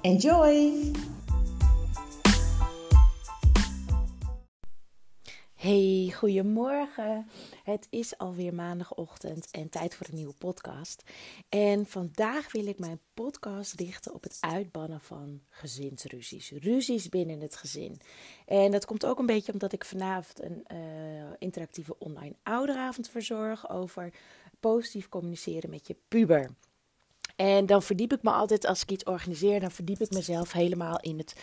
Enjoy! Hey, goedemorgen. Het is alweer maandagochtend en tijd voor een nieuwe podcast. En vandaag wil ik mijn podcast richten op het uitbannen van gezinsruzies. Ruzies binnen het gezin. En dat komt ook een beetje omdat ik vanavond een uh, interactieve online ouderavond verzorg over positief communiceren met je puber. En dan verdiep ik me altijd, als ik iets organiseer, dan verdiep ik mezelf helemaal in het,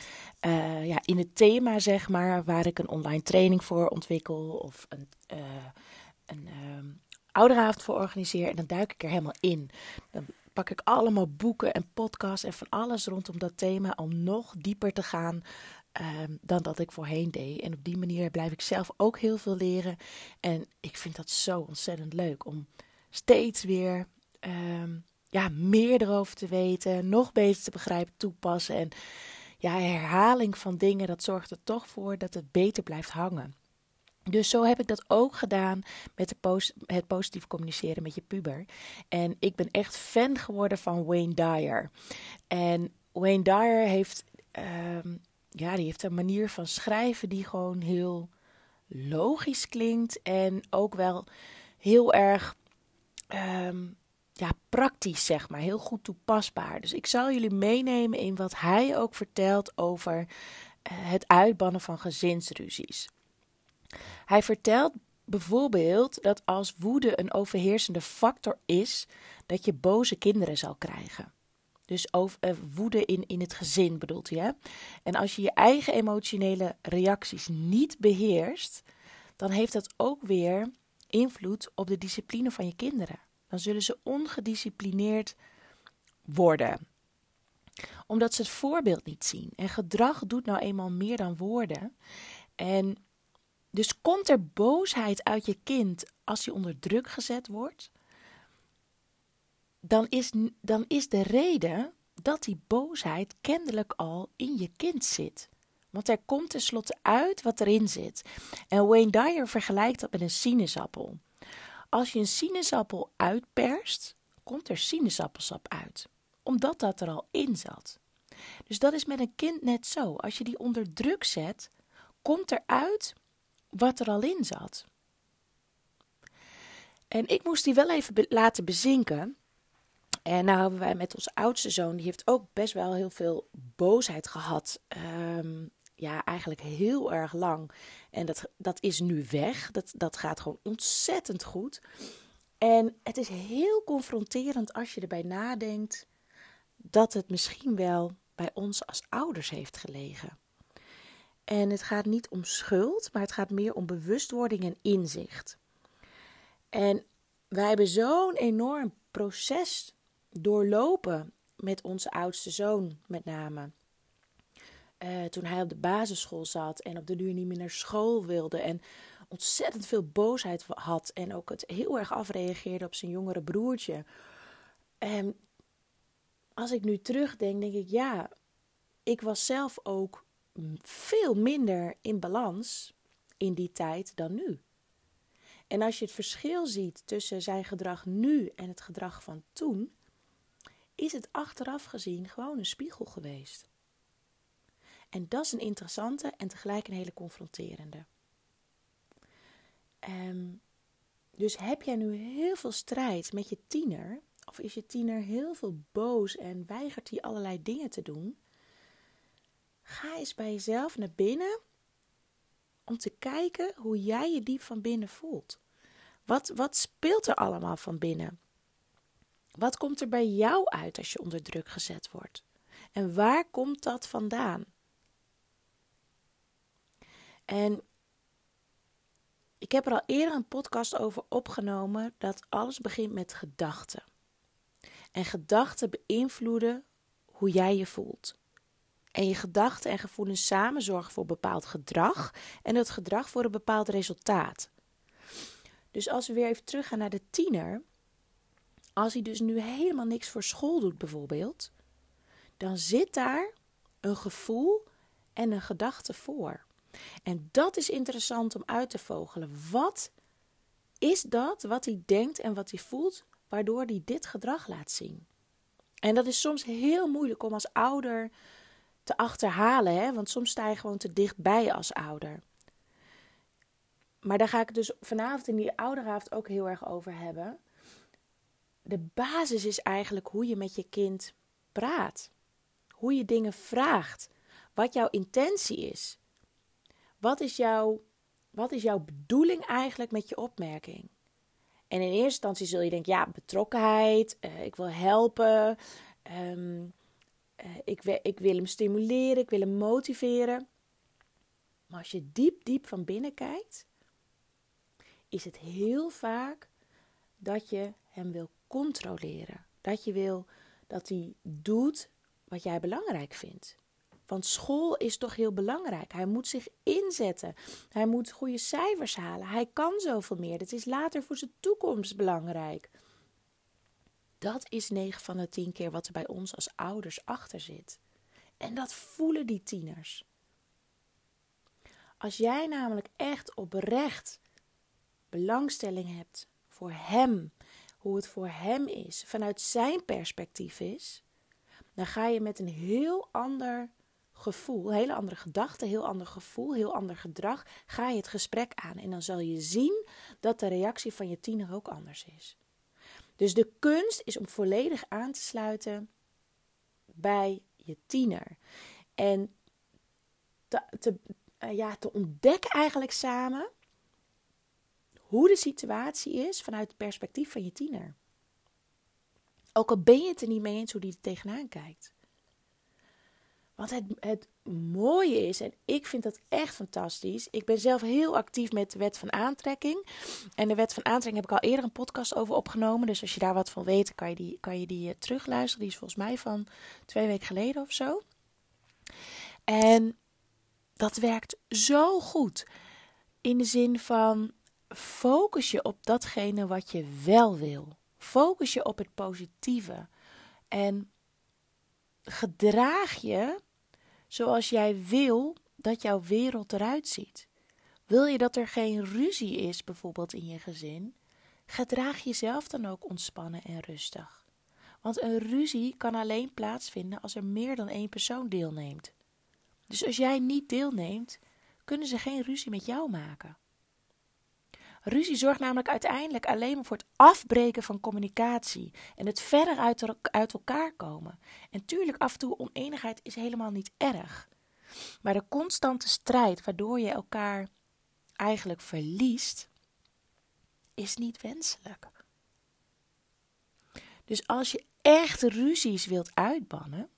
uh, ja, in het thema, zeg maar, waar ik een online training voor ontwikkel of een, uh, een ouderavond voor organiseer. En dan duik ik er helemaal in. Dan pak ik allemaal boeken en podcasts en van alles rondom dat thema om nog dieper te gaan ehm, dan dat ik voorheen deed. En op die manier blijf ik zelf ook heel veel leren. En ik vind dat zo ontzettend leuk om steeds weer um, ja, meer erover te weten, nog beter te begrijpen, toepassen. En ja, herhaling van dingen, dat zorgt er toch voor dat het beter blijft hangen. Dus zo heb ik dat ook gedaan met het positief communiceren met je puber. En ik ben echt fan geworden van Wayne Dyer. En Wayne Dyer heeft, um, ja, die heeft een manier van schrijven die gewoon heel logisch klinkt. En ook wel heel erg um, ja, praktisch, zeg maar. Heel goed toepasbaar. Dus ik zal jullie meenemen in wat hij ook vertelt over uh, het uitbannen van gezinsruzies. Hij vertelt bijvoorbeeld dat als woede een overheersende factor is, dat je boze kinderen zal krijgen. Dus over, uh, woede in, in het gezin bedoelt hij. Hè? En als je je eigen emotionele reacties niet beheerst, dan heeft dat ook weer invloed op de discipline van je kinderen dan zullen ze ongedisciplineerd worden. Omdat ze het voorbeeld niet zien. En gedrag doet nou eenmaal meer dan woorden. En dus komt er boosheid uit je kind als hij onder druk gezet wordt, dan is, dan is de reden dat die boosheid kennelijk al in je kind zit. Want er komt tenslotte uit wat erin zit. En Wayne Dyer vergelijkt dat met een sinaasappel. Als je een sinaasappel uitperst, komt er sinaasappelsap uit, omdat dat er al in zat. Dus dat is met een kind net zo. Als je die onder druk zet, komt er uit wat er al in zat. En ik moest die wel even laten bezinken. En nou hebben wij met onze oudste zoon, die heeft ook best wel heel veel boosheid gehad. Um, ja, eigenlijk heel erg lang. En dat, dat is nu weg. Dat, dat gaat gewoon ontzettend goed. En het is heel confronterend als je erbij nadenkt dat het misschien wel bij ons als ouders heeft gelegen. En het gaat niet om schuld, maar het gaat meer om bewustwording en inzicht. En wij hebben zo'n enorm proces doorlopen met onze oudste zoon, met name. Uh, toen hij op de basisschool zat en op de duur niet meer naar school wilde. En ontzettend veel boosheid had. En ook het heel erg afreageerde op zijn jongere broertje. En als ik nu terugdenk, denk ik ja, ik was zelf ook veel minder in balans in die tijd dan nu. En als je het verschil ziet tussen zijn gedrag nu en het gedrag van toen, is het achteraf gezien gewoon een spiegel geweest. En dat is een interessante en tegelijk een hele confronterende. Um, dus heb jij nu heel veel strijd met je tiener, of is je tiener heel veel boos en weigert hij allerlei dingen te doen? Ga eens bij jezelf naar binnen om te kijken hoe jij je diep van binnen voelt. Wat, wat speelt er allemaal van binnen? Wat komt er bij jou uit als je onder druk gezet wordt? En waar komt dat vandaan? En ik heb er al eerder een podcast over opgenomen dat alles begint met gedachten. En gedachten beïnvloeden hoe jij je voelt. En je gedachten en gevoelens samen zorgen voor bepaald gedrag en dat gedrag voor een bepaald resultaat. Dus als we weer even teruggaan naar de tiener, als hij dus nu helemaal niks voor school doet bijvoorbeeld, dan zit daar een gevoel en een gedachte voor. En dat is interessant om uit te vogelen. Wat is dat wat hij denkt en wat hij voelt, waardoor hij dit gedrag laat zien? En dat is soms heel moeilijk om als ouder te achterhalen, hè? want soms sta je gewoon te dichtbij als ouder. Maar daar ga ik dus vanavond in die ouderavond ook heel erg over hebben. De basis is eigenlijk hoe je met je kind praat. Hoe je dingen vraagt. Wat jouw intentie is. Wat is jouw, wat is jouw bedoeling eigenlijk met je opmerking? En in eerste instantie zul je denken, ja, betrokkenheid, uh, ik wil helpen, um, uh, ik, ik wil hem stimuleren, ik wil hem motiveren. Maar als je diep, diep van binnen kijkt, is het heel vaak dat je hem wil controleren. Dat je wil dat hij doet wat jij belangrijk vindt. Want school is toch heel belangrijk. Hij moet zich inzetten. Hij moet goede cijfers halen. Hij kan zoveel meer. Dat is later voor zijn toekomst belangrijk. Dat is 9 van de 10 keer wat er bij ons als ouders achter zit. En dat voelen die tieners. Als jij namelijk echt oprecht belangstelling hebt voor hem, hoe het voor hem is, vanuit zijn perspectief is, dan ga je met een heel ander gevoel, hele andere gedachten, heel ander gevoel, heel ander gedrag, ga je het gesprek aan. En dan zal je zien dat de reactie van je tiener ook anders is. Dus de kunst is om volledig aan te sluiten bij je tiener. En te, eh, ja, te ontdekken eigenlijk samen hoe de situatie is vanuit het perspectief van je tiener. Ook al ben je het er niet mee eens hoe die er tegenaan kijkt. Want het, het mooie is, en ik vind dat echt fantastisch. Ik ben zelf heel actief met de wet van aantrekking. En de wet van aantrekking heb ik al eerder een podcast over opgenomen. Dus als je daar wat van weet, kan je die, kan je die uh, terugluisteren. Die is volgens mij van twee weken geleden of zo. En dat werkt zo goed. In de zin van focus je op datgene wat je wel wil. Focus je op het positieve. En gedraag je zoals jij wil dat jouw wereld eruit ziet. Wil je dat er geen ruzie is, bijvoorbeeld in je gezin? Gedraag jezelf dan ook ontspannen en rustig. Want een ruzie kan alleen plaatsvinden als er meer dan één persoon deelneemt. Dus als jij niet deelneemt, kunnen ze geen ruzie met jou maken. Ruzie zorgt namelijk uiteindelijk alleen maar voor het afbreken van communicatie en het verder uit, uit elkaar komen. En tuurlijk, af en toe oneenigheid is helemaal niet erg. Maar de constante strijd waardoor je elkaar eigenlijk verliest, is niet wenselijk. Dus als je echt ruzies wilt uitbannen,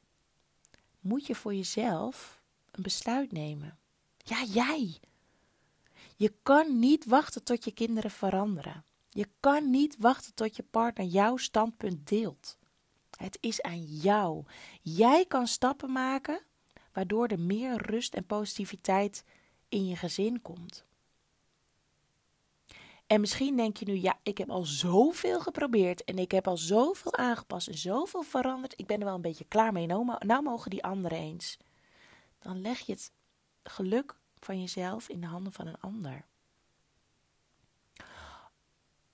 moet je voor jezelf een besluit nemen. Ja, jij. Je kan niet wachten tot je kinderen veranderen. Je kan niet wachten tot je partner jouw standpunt deelt. Het is aan jou. Jij kan stappen maken waardoor er meer rust en positiviteit in je gezin komt. En misschien denk je nu, ja, ik heb al zoveel geprobeerd en ik heb al zoveel aangepast en zoveel veranderd. Ik ben er wel een beetje klaar mee. Nou, nou mogen die anderen eens. Dan leg je het geluk van jezelf in de handen van een ander.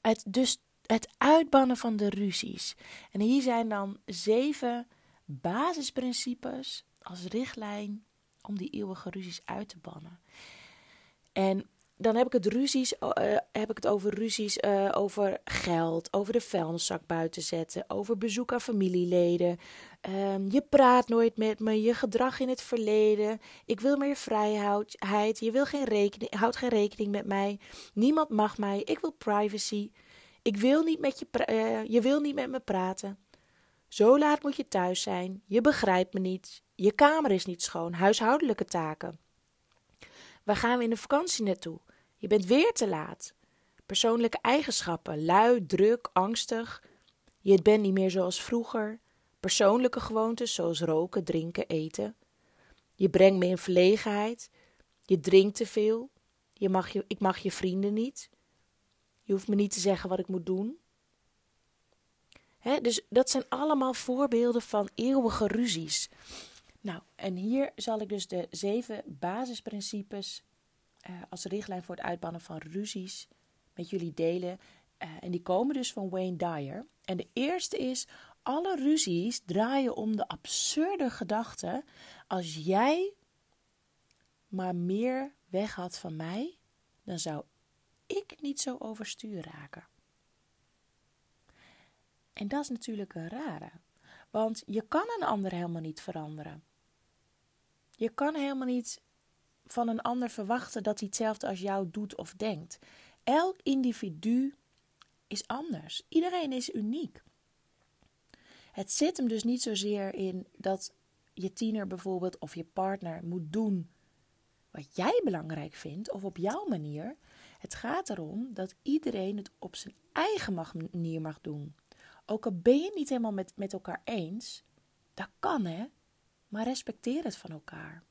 Het, dus het uitbannen van de ruzies. En hier zijn dan zeven basisprincipes als richtlijn om die eeuwige ruzies uit te bannen. En dan heb ik het ruzies, uh, heb ik het over ruzies uh, over geld, over de vuilniszak buiten zetten, over bezoek aan familieleden. Uh, je praat nooit met me, je gedrag in het verleden. Ik wil meer vrijheid. Je wil geen rekening, houdt geen rekening met mij. Niemand mag mij. Ik wil privacy. Ik wil niet met je, uh, je wil niet met me praten. Zo laat moet je thuis zijn. Je begrijpt me niet. Je kamer is niet schoon. Huishoudelijke taken. Waar gaan we in de vakantie naartoe? Je bent weer te laat. Persoonlijke eigenschappen: lui, druk, angstig. Je bent niet meer zoals vroeger. Persoonlijke gewoontes zoals roken, drinken, eten. Je brengt me in verlegenheid. Je drinkt te veel. Je mag je, ik mag je vrienden niet. Je hoeft me niet te zeggen wat ik moet doen. dus dat zijn allemaal voorbeelden van eeuwige ruzies. Nou, en hier zal ik dus de zeven basisprincipes uh, als richtlijn voor het uitbannen van ruzies met jullie delen. Uh, en die komen dus van Wayne Dyer. En de eerste is: alle ruzies draaien om de absurde gedachte: als jij maar meer weg had van mij, dan zou ik niet zo overstuur raken. En dat is natuurlijk een rare, want je kan een ander helemaal niet veranderen. Je kan helemaal niet van een ander verwachten dat hij hetzelfde als jou doet of denkt. Elk individu is anders. Iedereen is uniek. Het zit hem dus niet zozeer in dat je tiener bijvoorbeeld of je partner moet doen wat jij belangrijk vindt of op jouw manier. Het gaat erom dat iedereen het op zijn eigen manier mag doen. Ook al ben je het niet helemaal met, met elkaar eens, dat kan hè, maar respecteer het van elkaar.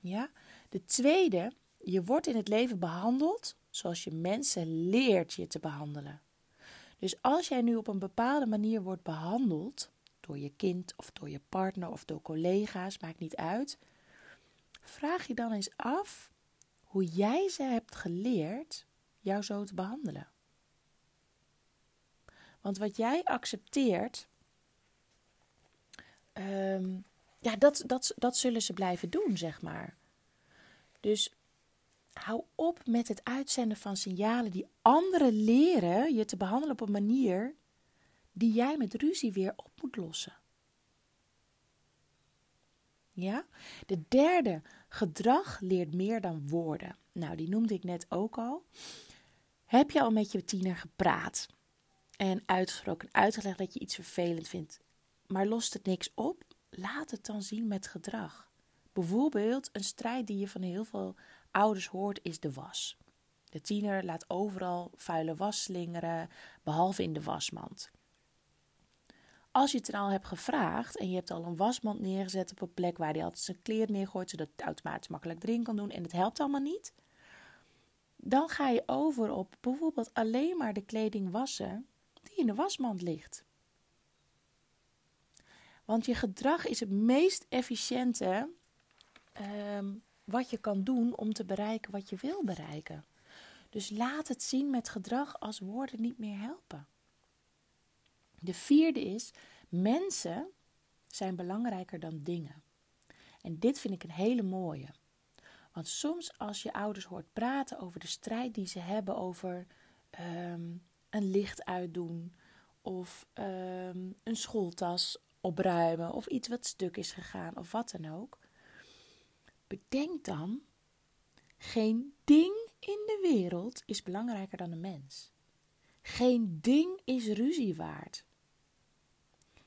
Ja? De tweede, je wordt in het leven behandeld zoals je mensen leert je te behandelen. Dus als jij nu op een bepaalde manier wordt behandeld, door je kind of door je partner of door collega's, maakt niet uit, vraag je dan eens af hoe jij ze hebt geleerd jou zo te behandelen. Want wat jij accepteert, ehm, ja, dat, dat, dat zullen ze blijven doen, zeg maar. Dus hou op met het uitzenden van signalen die anderen leren je te behandelen op een manier die jij met ruzie weer op moet lossen. Ja? De derde, gedrag leert meer dan woorden. Nou, die noemde ik net ook al. Heb je al met je tiener gepraat en uitgesproken, uitgelegd dat je iets vervelend vindt, maar lost het niks op? Laat het dan zien met gedrag. Bijvoorbeeld een strijd die je van heel veel ouders hoort is de was. De tiener laat overal vuile was slingeren, behalve in de wasmand. Als je het dan al hebt gevraagd en je hebt al een wasmand neergezet op een plek waar hij altijd zijn kleren neergooit, zodat het automatisch makkelijk erin kan doen en het helpt allemaal niet, dan ga je over op bijvoorbeeld alleen maar de kleding wassen die in de wasmand ligt. Want je gedrag is het meest efficiënte Ehm, wat je kan doen om te bereiken wat je wil bereiken. Dus laat het zien met gedrag als woorden niet meer helpen. De vierde is: mensen zijn belangrijker dan dingen. En dit vind ik een hele mooie. Want soms als je ouders hoort praten over de strijd die ze hebben over ehm, een licht uitdoen of ehm, een schooltas opruimen of iets wat stuk is gegaan of wat dan ook, Bedenk dan, geen ding in de wereld is belangrijker dan een mens. Geen ding is ruzie waard.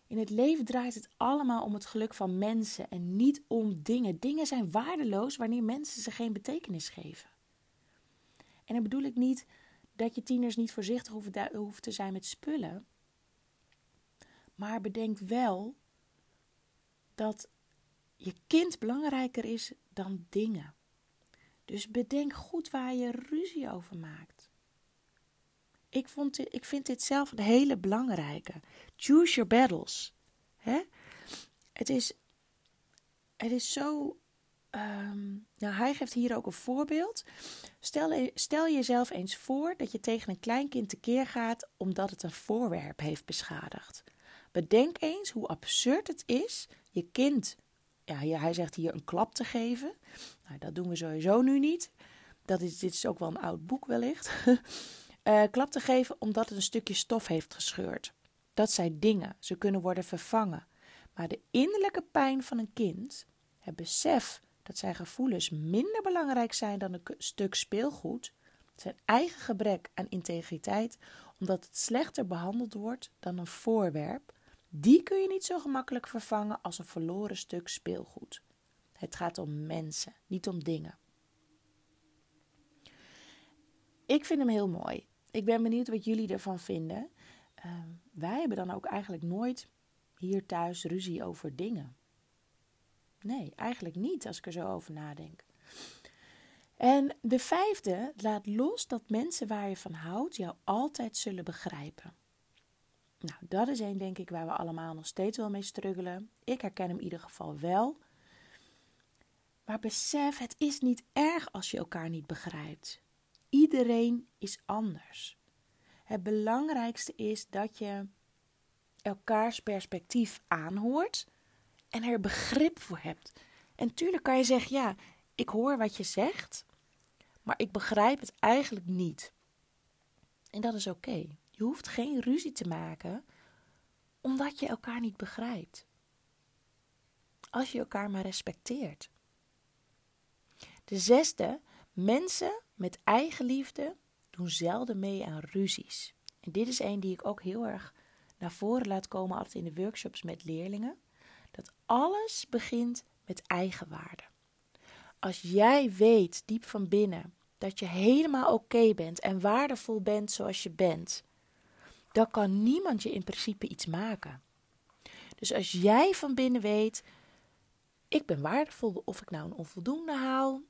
In het leven draait het allemaal om het geluk van mensen en niet om dingen. Dingen zijn waardeloos wanneer mensen ze geen betekenis geven. En dan bedoel ik niet dat je tieners niet voorzichtig hoeven, te zijn met spullen. Maar bedenk wel dat je kind belangrijker is dan dingen. Dus bedenk goed waar je ruzie over maakt. Ik, vond ik vind dit zelf een hele belangrijke. Choose your battles. Hè? Het, is, het is zo. Um, nou, hij geeft hier ook een voorbeeld. Stel, stel jezelf eens voor dat je tegen een kleinkind tekeer gaat omdat het een voorwerp heeft beschadigd. Bedenk eens hoe absurd het is je kind ja, hij zegt hier een klap te geven. Nou, dat doen we sowieso nu niet. Dat is, dit is ook wel een oud boek wellicht. uh, klap te geven omdat het een stukje stof heeft gescheurd. Dat zijn dingen, ze kunnen worden vervangen. Maar de innerlijke pijn van een kind, het besef dat zijn gevoelens minder belangrijk zijn dan een stuk speelgoed, zijn eigen gebrek aan integriteit, omdat het slechter behandeld wordt dan een voorwerp, die kun je niet zo gemakkelijk vervangen als een verloren stuk speelgoed. Het gaat om mensen, niet om dingen. Ik vind hem heel mooi. Ik ben benieuwd wat jullie ervan vinden. Ehm, wij hebben dan ook eigenlijk nooit hier thuis ruzie over dingen. Nee, eigenlijk niet als ik er zo over nadenk. En de vijfde, laat los dat mensen waar je van houdt jou altijd zullen begrijpen. Nou, dat is één, denk ik, waar we allemaal nog steeds wel mee struggelen. Ik herken hem in ieder geval wel. Maar besef, het is niet erg als je elkaar niet begrijpt. Iedereen is anders. Het belangrijkste is dat je elkaars perspectief aanhoort en er begrip voor hebt. En tuurlijk kan je zeggen: ja, ik hoor wat je zegt, maar ik begrijp het eigenlijk niet. En dat is oké. Je hoeft geen ruzie te maken omdat je elkaar niet begrijpt. Als je elkaar maar respecteert. De zesde, mensen met eigen liefde doen zelden mee aan ruzies. En dit is een die ik ook heel erg naar voren laat komen altijd in de workshops met leerlingen. Dat alles begint met eigenwaarde. Als jij weet diep van binnen dat je helemaal oké bent en waardevol bent zoals je bent, dan kan niemand je in principe iets maken. Dus als jij van binnen weet, ik ben waardevol, of ik nou een onvoldoende haal,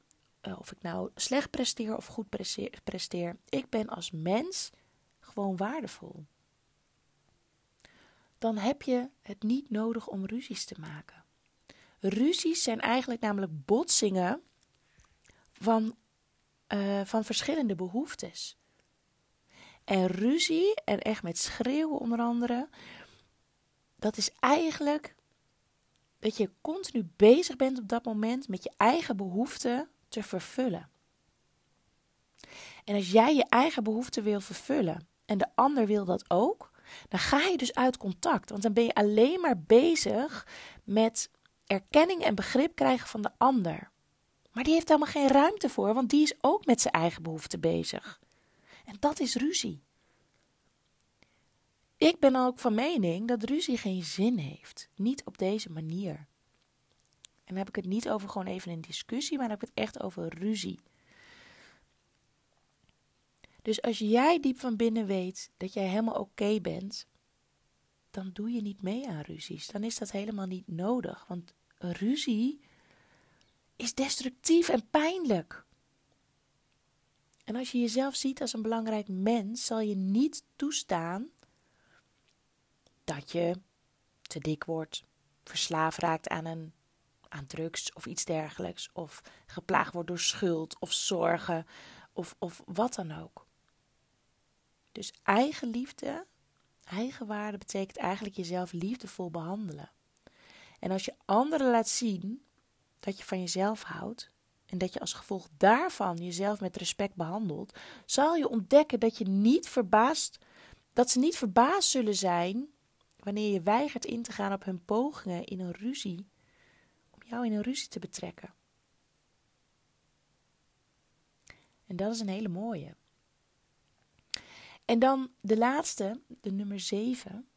eh, of ik nou slecht presteer of goed presteer, ik ben als mens gewoon waardevol. Dan heb je het niet nodig om ruzies te maken. Ruzies zijn eigenlijk namelijk botsingen van, uh, van verschillende behoeftes. En ruzie, en echt met schreeuwen onder andere, dat is eigenlijk dat je continu bezig bent op dat moment met je eigen behoeften te vervullen. En als jij je eigen behoeften wil vervullen en de ander wil dat ook, dan ga je dus uit contact. Want dan ben je alleen maar bezig met erkenning en begrip krijgen van de ander. Maar die heeft helemaal geen ruimte voor, want die is ook met zijn eigen behoeften bezig. En dat is ruzie. Ik ben ook van mening dat ruzie geen zin heeft. Niet op deze manier. En dan heb ik het niet over gewoon even een discussie, maar dan heb ik het echt over ruzie. Dus als jij diep van binnen weet dat jij helemaal oké bent, dan doe je niet mee aan ruzies. Dan is dat helemaal niet nodig. Want ruzie is destructief en pijnlijk. En als je jezelf ziet als een belangrijk mens, zal je niet toestaan dat je te dik wordt, verslaafd raakt aan, een, aan drugs of iets dergelijks, of geplaagd wordt door schuld of zorgen of, of wat dan ook. Dus eigenliefde, eigenwaarde betekent eigenlijk jezelf liefdevol behandelen. En als je anderen laat zien dat je van jezelf houdt en dat je als gevolg daarvan jezelf met respect behandelt, zal je ontdekken dat je niet verbaasd, dat ze niet verbaasd zullen zijn wanneer je weigert in te gaan op hun pogingen in een ruzie, om jou in een ruzie te betrekken. En dat is een hele mooie. En dan de laatste, de nummer 7.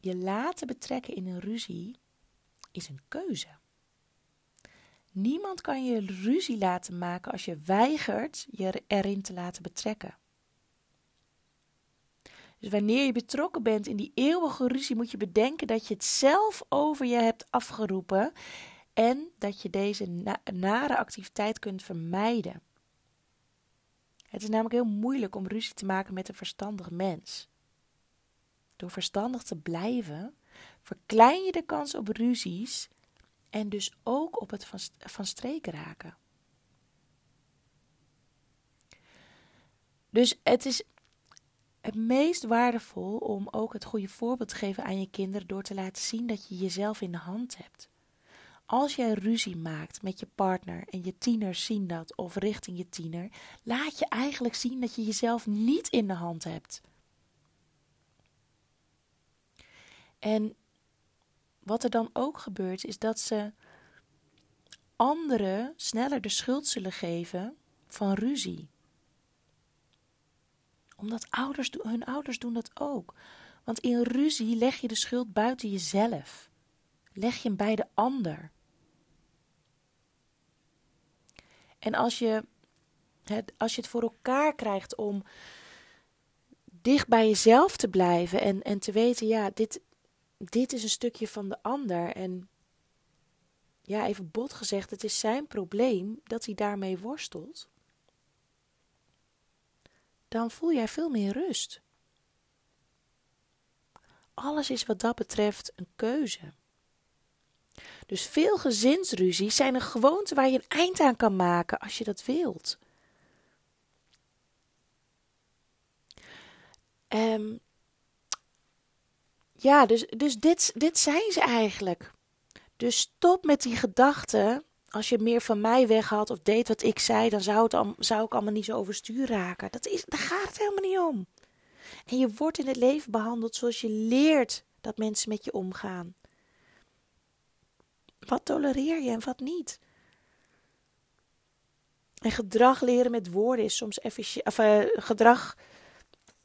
Je laten betrekken in een ruzie is een keuze. Niemand kan je ruzie laten maken als je weigert je erin te laten betrekken. Dus wanneer je betrokken bent in die eeuwige ruzie, moet je bedenken dat je het zelf over je hebt afgeroepen en dat je deze nare activiteit kunt vermijden. Het is namelijk heel moeilijk om ruzie te maken met een verstandig mens. Door verstandig te blijven, verklein je de kans op ruzies en dus ook op het van, streek raken. Dus het is het meest waardevol om ook het goede voorbeeld te geven aan je kinderen door te laten zien dat je jezelf in de hand hebt. Als jij ruzie maakt met je partner en je tieners zien dat of richting je tiener, laat je eigenlijk zien dat je jezelf niet in de hand hebt. En wat er dan ook gebeurt, is dat ze anderen sneller de schuld zullen geven van ruzie. Omdat ouders, hun ouders doen dat ook. Want in ruzie leg je de schuld buiten jezelf. Leg je hem bij de ander. En als je, het, als je het voor elkaar krijgt om dicht bij jezelf te blijven en, en te weten, ja, dit, dit is een stukje van de ander. En ja, even bot gezegd, het is zijn probleem dat hij daarmee worstelt. Dan voel jij veel meer rust. Alles is wat dat betreft een keuze. Dus veel gezinsruzies zijn een gewoonte waar je een eind aan kan maken als je dat wilt. Um, ja, dus, dus dit, dit zijn ze eigenlijk. Dus stop met die gedachten. Als je meer van mij weg had of deed wat ik zei, dan zou, het, zou ik allemaal niet zo overstuur raken. Dat is, daar gaat het helemaal niet om. En je wordt in het leven behandeld zoals je leert dat mensen met je omgaan. Wat tolereer je en wat niet? En gedrag leren met woorden is soms efficiënt. Of uh, gedrag.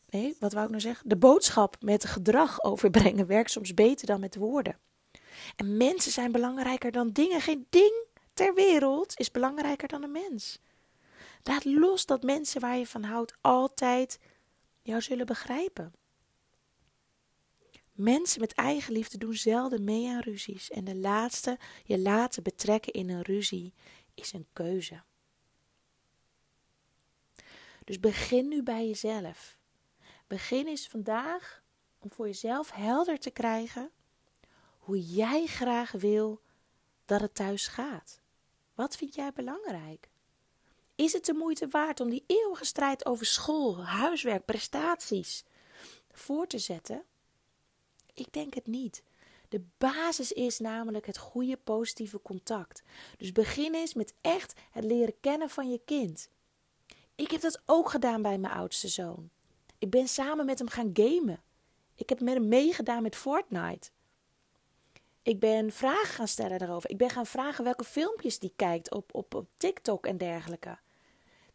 Nee, wat wou ik nou zeggen? De boodschap met gedrag overbrengen werkt soms beter dan met woorden. En mensen zijn belangrijker dan dingen. Geen ding ter wereld is belangrijker dan een mens. Laat los dat mensen waar je van houdt altijd jou zullen begrijpen. Mensen met eigen liefde doen zelden mee aan ruzies. En de laatste je laten betrekken in een ruzie is een keuze. Dus begin nu bij jezelf. Begin eens vandaag om voor jezelf helder te krijgen hoe jij graag wil dat het thuis gaat. Wat vind jij belangrijk? Is het de moeite waard om die eeuwige strijd over school, huiswerk, prestaties voor te zetten? Ik denk het niet. De basis is namelijk het goede positieve contact. Dus begin eens met echt het leren kennen van je kind. Ik heb dat ook gedaan bij mijn oudste zoon. Ik ben samen met hem gaan gamen. Ik heb met hem meegedaan met Fortnite. Ik ben vragen gaan stellen daarover. Ik ben gaan vragen welke filmpjes die kijkt op, op, op TikTok en dergelijke.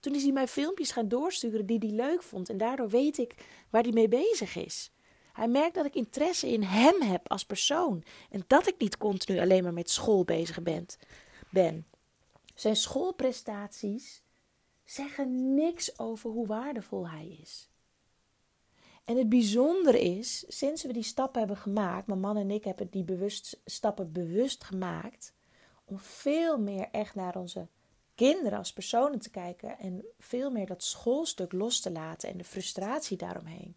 Toen is hij mij filmpjes gaan doorsturen die hij leuk vond. En daardoor weet ik waar hij mee bezig is. Hij merkt dat ik interesse in hem heb als persoon. En dat ik niet continu alleen maar met school bezig ben. ben. Zijn schoolprestaties zeggen niks over hoe waardevol hij is. En het bijzondere is, sinds we die stappen hebben gemaakt, mijn man en ik hebben die bewust, stappen bewust gemaakt, om veel meer echt naar onze kinderen als personen te kijken en veel meer dat schoolstuk los te laten en de frustratie daaromheen.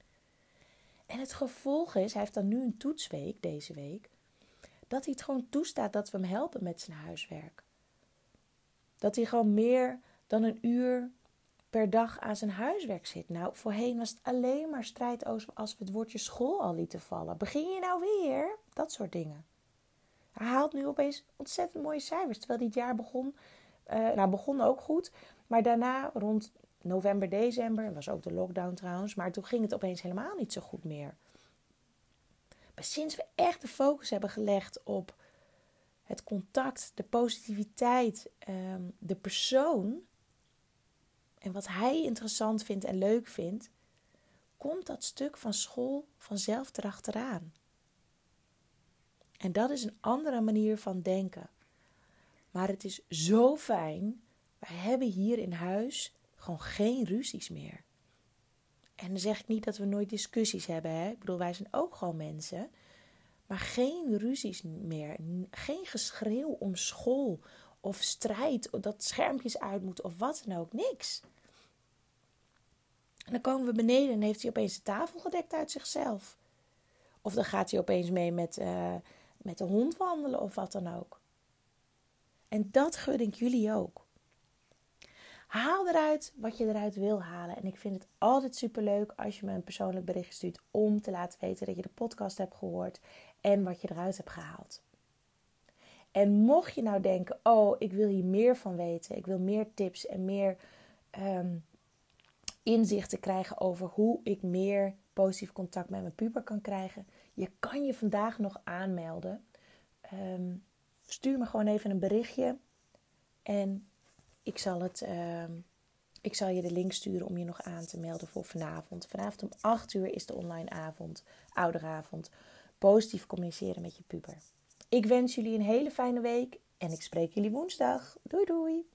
En het gevolg is, hij heeft dan nu een toetsweek deze week, dat hij het gewoon toestaat dat we hem helpen met zijn huiswerk. Dat hij gewoon meer dan een uur per dag aan zijn huiswerk zit. Nou, voorheen was het alleen maar strijd als we het woordje school al lieten vallen. Begin je nou weer? Dat soort dingen. Hij haalt nu opeens ontzettend mooie cijfers. Terwijl dit jaar begon, uh, nou begon ook goed. Maar daarna rond november, december, was ook de lockdown trouwens. Maar toen ging het opeens helemaal niet zo goed meer. Maar sinds we echt de focus hebben gelegd op het contact, de positiviteit, ehm, de persoon en wat hij interessant vindt en leuk vindt, komt dat stuk van school vanzelf erachteraan. En dat is een andere manier van denken. Maar het is zo fijn. Wij hebben hier in huis gewoon geen ruzies meer. En dan zeg ik niet dat we nooit discussies hebben. Hè? Ik bedoel, wij zijn ook gewoon mensen. Maar geen ruzies meer. Geen geschreeuw om school of strijd, dat schermpjes uit moeten of wat dan ook. Niks. En dan komen we beneden en heeft hij opeens de tafel gedekt uit zichzelf. Of dan gaat hij opeens mee met, uh, met de hond wandelen of wat dan ook. En dat gun ik jullie ook. Haal eruit wat je eruit wil halen. En ik vind het altijd superleuk als je me een persoonlijk bericht stuurt om te laten weten dat je de podcast hebt gehoord en wat je eruit hebt gehaald. En mocht je nou denken: oh, ik wil hier meer van weten, ik wil meer tips en meer um, inzicht te krijgen over hoe ik meer positief contact met mijn puber kan krijgen. Je kan je vandaag nog aanmelden. Ehm, stuur me gewoon even een berichtje. En ik zal, het, ehm, ik zal je de link sturen om je nog aan te melden voor vanavond. Vanavond om 8 uur is de online avond, ouderavond. Positief communiceren met je puber. Ik wens jullie een hele fijne week en ik spreek jullie woensdag. Doei doei!